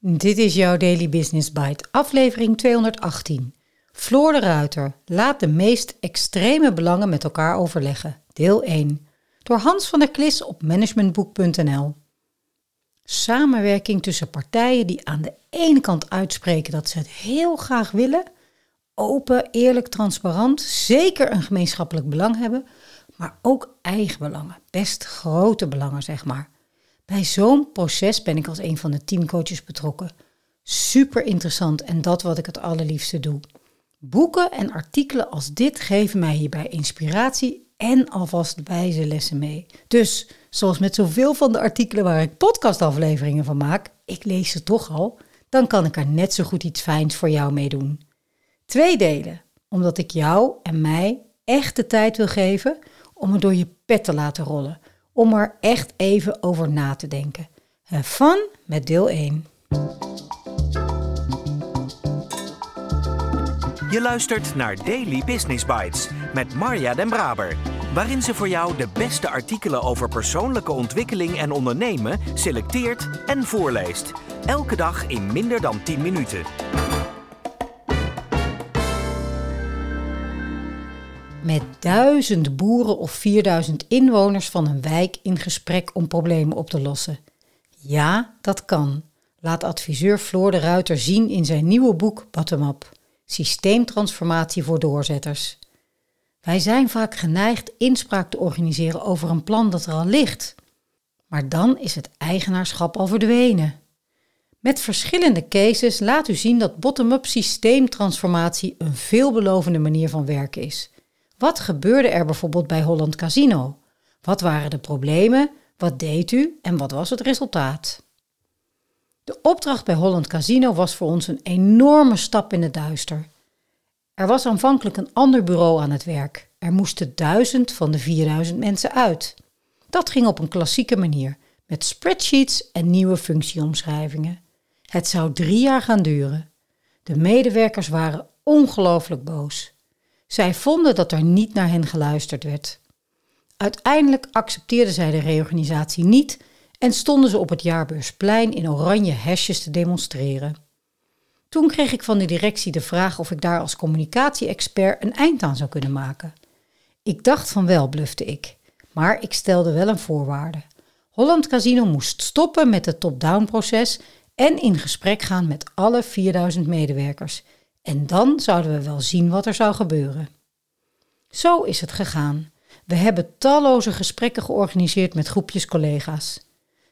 Dit is jouw Daily Business Bite, aflevering 218. Floor de Ruiter, laat de meest extreme belangen met elkaar overleggen. Deel 1. Door Hans van der Klis op managementboek.nl. Samenwerking tussen partijen die aan de ene kant uitspreken dat ze het heel graag willen, open, eerlijk, transparant, zeker een gemeenschappelijk belang hebben, maar ook eigen belangen, best grote belangen zeg maar. Bij zo'n proces ben ik als een van de teamcoaches betrokken. Super interessant en dat wat ik het allerliefste doe. Boeken en artikelen als dit geven mij hierbij inspiratie en alvast wijze lessen mee. Dus, zoals met zoveel van de artikelen waar ik podcastafleveringen van maak, ik lees ze toch al, dan kan ik er net zo goed iets fijns voor jou mee doen. Twee delen, omdat ik jou en mij echt de tijd wil geven om het door je pet te laten rollen om er echt even over na te denken. Fun met deel 1. Je luistert naar Daily Business Bites met Marja Den Braber, waarin ze voor jou de beste artikelen over persoonlijke ontwikkeling en ondernemen selecteert en voorleest. Elke dag in minder dan 10 minuten. Met duizend boeren of 4000 inwoners van een wijk in gesprek om problemen op te lossen. Ja, dat kan. Laat adviseur Floor de Ruiter zien in zijn nieuwe boek Bottom Up: Systeemtransformatie voor doorzetters. Wij zijn vaak geneigd inspraak te organiseren over een plan dat er al ligt. Maar dan is het eigenaarschap al verdwenen. Met verschillende cases laat u zien dat bottom-up systeemtransformatie een veelbelovende manier van werken is. Wat gebeurde er bijvoorbeeld bij Holland Casino? Wat waren de problemen? Wat deed u en wat was het resultaat? De opdracht bij Holland Casino was voor ons een enorme stap in het duister. Er was aanvankelijk een ander bureau aan het werk. Er moesten duizend van de 4000 mensen uit. Dat ging op een klassieke manier, met spreadsheets en nieuwe functieomschrijvingen. Het zou drie jaar gaan duren. De medewerkers waren ongelooflijk boos. Zij vonden dat er niet naar hen geluisterd werd. Uiteindelijk accepteerden zij de reorganisatie niet en stonden ze op het jaarbeursplein in oranje hesjes te demonstreren. Toen kreeg ik van de directie de vraag of ik daar als communicatie-expert een eind aan zou kunnen maken. Ik dacht van wel, blufte ik, maar ik stelde wel een voorwaarde. Holland Casino moest stoppen met het top-down proces en in gesprek gaan met alle 4000 medewerkers en dan zouden we wel zien wat er zou gebeuren. Zo is het gegaan. We hebben talloze gesprekken georganiseerd met groepjes collega's.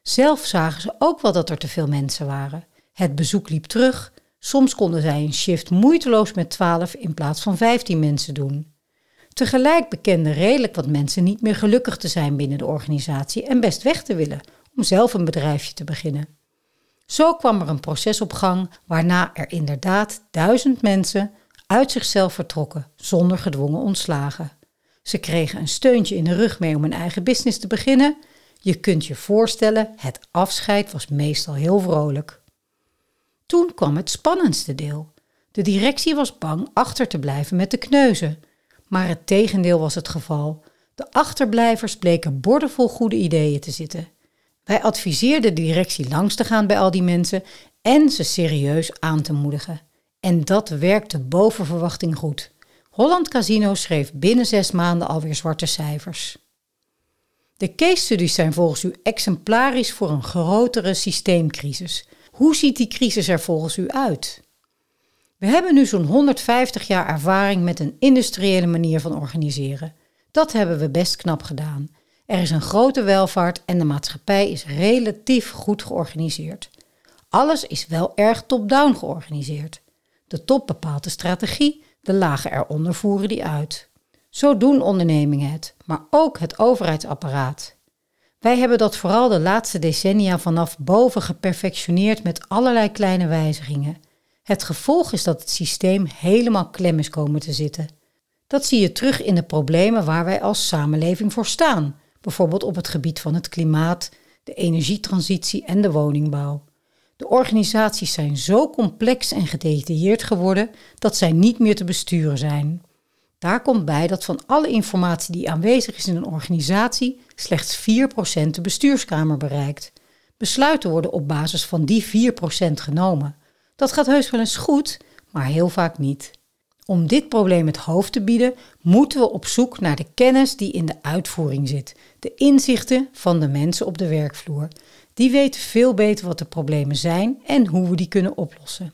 Zelf zagen ze ook wel dat er te veel mensen waren. Het bezoek liep terug. Soms konden zij een shift moeiteloos met 12 in plaats van 15 mensen doen. Tegelijk bekenden redelijk wat mensen niet meer gelukkig te zijn binnen de organisatie en best weg te willen om zelf een bedrijfje te beginnen. Zo kwam er een proces op gang waarna er inderdaad duizend mensen uit zichzelf vertrokken zonder gedwongen ontslagen. Ze kregen een steuntje in de rug mee om een eigen business te beginnen. Je kunt je voorstellen, het afscheid was meestal heel vrolijk. Toen kwam het spannendste deel. De directie was bang achter te blijven met de kneuzen. Maar het tegendeel was het geval. De achterblijvers bleken bordevol goede ideeën te zitten. Wij adviseerden de directie langs te gaan bij al die mensen en ze serieus aan te moedigen. En dat werkte boven verwachting goed. Holland Casino schreef binnen zes maanden alweer zwarte cijfers. De case studies zijn volgens u exemplarisch voor een grotere systeemcrisis. Hoe ziet die crisis er volgens u uit? We hebben nu zo'n 150 jaar ervaring met een industriële manier van organiseren. Dat hebben we best knap gedaan. Er is een grote welvaart en de maatschappij is relatief goed georganiseerd. Alles is wel erg top-down georganiseerd. De top bepaalt de strategie, de lagen eronder voeren die uit. Zo doen ondernemingen het, maar ook het overheidsapparaat. Wij hebben dat vooral de laatste decennia vanaf boven geperfectioneerd met allerlei kleine wijzigingen. Het gevolg is dat het systeem helemaal klem is komen te zitten. Dat zie je terug in de problemen waar wij als samenleving voor staan bijvoorbeeld op het gebied van het klimaat, de energietransitie en de woningbouw. De organisaties zijn zo complex en gedetailleerd geworden dat zij niet meer te besturen zijn. Daar komt bij dat van alle informatie die aanwezig is in een organisatie slechts 4% de bestuurskamer bereikt. Besluiten worden op basis van die 4% genomen. Dat gaat heus wel eens goed, maar heel vaak niet. Om dit probleem het hoofd te bieden, moeten we op zoek naar de kennis die in de uitvoering zit, de inzichten van de mensen op de werkvloer. Die weten veel beter wat de problemen zijn en hoe we die kunnen oplossen.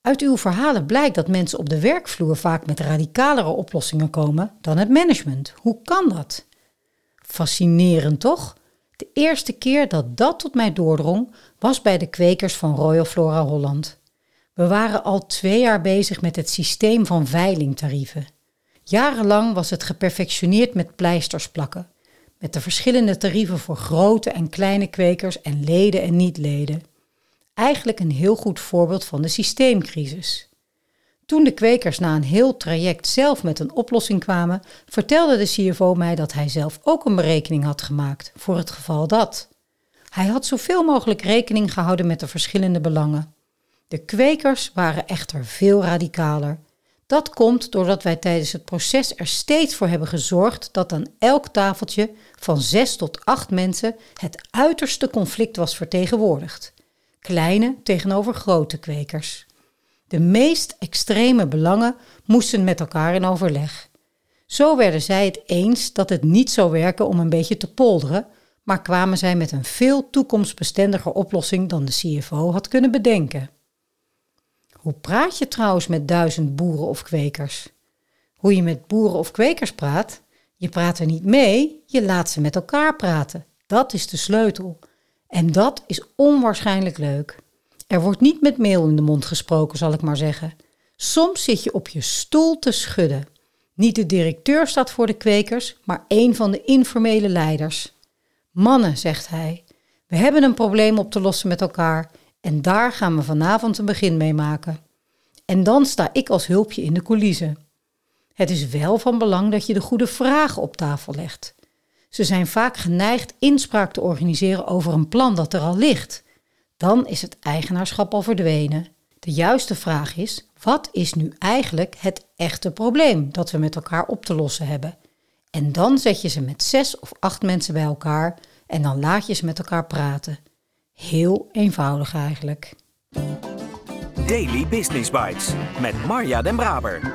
Uit uw verhalen blijkt dat mensen op de werkvloer vaak met radicalere oplossingen komen dan het management. Hoe kan dat? Fascinerend toch? De eerste keer dat dat tot mij doordrong was bij de kwekers van Royal Flora Holland. We waren al twee jaar bezig met het systeem van veilingtarieven. Jarenlang was het geperfectioneerd met pleisters plakken, met de verschillende tarieven voor grote en kleine kwekers en leden en niet-leden. Eigenlijk een heel goed voorbeeld van de systeemcrisis. Toen de kwekers na een heel traject zelf met een oplossing kwamen, vertelde de CFO mij dat hij zelf ook een berekening had gemaakt voor het geval dat. Hij had zoveel mogelijk rekening gehouden met de verschillende belangen. De kwekers waren echter veel radicaler. Dat komt doordat wij tijdens het proces er steeds voor hebben gezorgd dat aan elk tafeltje van zes tot acht mensen het uiterste conflict was vertegenwoordigd. Kleine tegenover grote kwekers. De meest extreme belangen moesten met elkaar in overleg. Zo werden zij het eens dat het niet zou werken om een beetje te polderen, maar kwamen zij met een veel toekomstbestendiger oplossing dan de CFO had kunnen bedenken. Hoe praat je trouwens met duizend boeren of kwekers? Hoe je met boeren of kwekers praat? Je praat er niet mee, je laat ze met elkaar praten. Dat is de sleutel. En dat is onwaarschijnlijk leuk. Er wordt niet met meel in de mond gesproken, zal ik maar zeggen. Soms zit je op je stoel te schudden. Niet de directeur staat voor de kwekers, maar een van de informele leiders. Mannen, zegt hij, we hebben een probleem op te lossen met elkaar en daar gaan we vanavond een begin mee maken. En dan sta ik als hulpje in de coulissen. Het is wel van belang dat je de goede vragen op tafel legt. Ze zijn vaak geneigd inspraak te organiseren over een plan dat er al ligt. Dan is het eigenaarschap al verdwenen. De juiste vraag is: wat is nu eigenlijk het echte probleem dat we met elkaar op te lossen hebben? En dan zet je ze met zes of acht mensen bij elkaar en dan laat je ze met elkaar praten. Heel eenvoudig eigenlijk. Daily Business Bites met Marja Den Braber.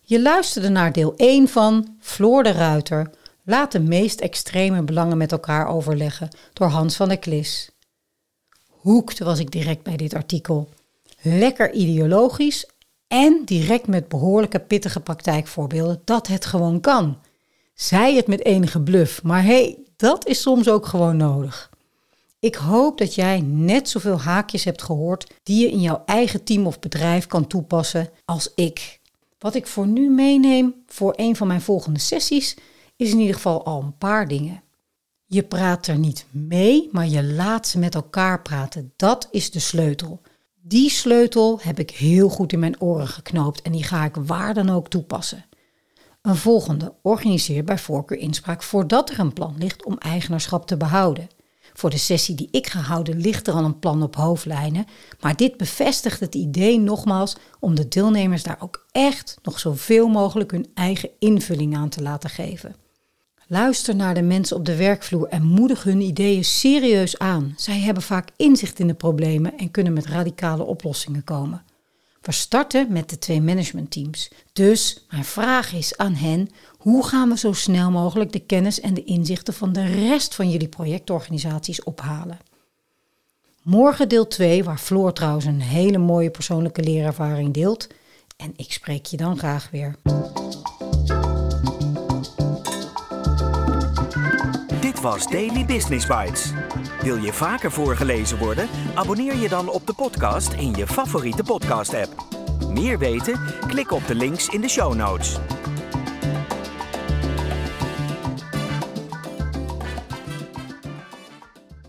Je luisterde naar deel 1 van Floor de Ruiter. Laat de meest extreme belangen met elkaar overleggen door Hans van der Klis. Hoekte was ik direct bij dit artikel. Lekker ideologisch en direct met behoorlijke pittige praktijkvoorbeelden dat het gewoon kan. Zij het met enige bluf, maar hé, hey, dat is soms ook gewoon nodig. Ik hoop dat jij net zoveel haakjes hebt gehoord die je in jouw eigen team of bedrijf kan toepassen als ik. Wat ik voor nu meeneem voor een van mijn volgende sessies is in ieder geval al een paar dingen. Je praat er niet mee, maar je laat ze met elkaar praten. Dat is de sleutel. Die sleutel heb ik heel goed in mijn oren geknoopt en die ga ik waar dan ook toepassen. Een volgende, organiseer bij voorkeur inspraak voordat er een plan ligt om eigenaarschap te behouden. Voor de sessie die ik ga houden ligt er al een plan op hoofdlijnen, maar dit bevestigt het idee nogmaals om de deelnemers daar ook echt nog zoveel mogelijk hun eigen invulling aan te laten geven. Luister naar de mensen op de werkvloer en moedig hun ideeën serieus aan. Zij hebben vaak inzicht in de problemen en kunnen met radicale oplossingen komen. We starten met de twee managementteams. Dus mijn vraag is aan hen: hoe gaan we zo snel mogelijk de kennis en de inzichten van de rest van jullie projectorganisaties ophalen? Morgen deel 2, waar Floor trouwens een hele mooie persoonlijke leerervaring deelt. En ik spreek je dan graag weer. Dit was Daily Business Bites. Wil je vaker voorgelezen worden? Abonneer je dan op de podcast in je favoriete podcast-app. Meer weten? Klik op de links in de show notes.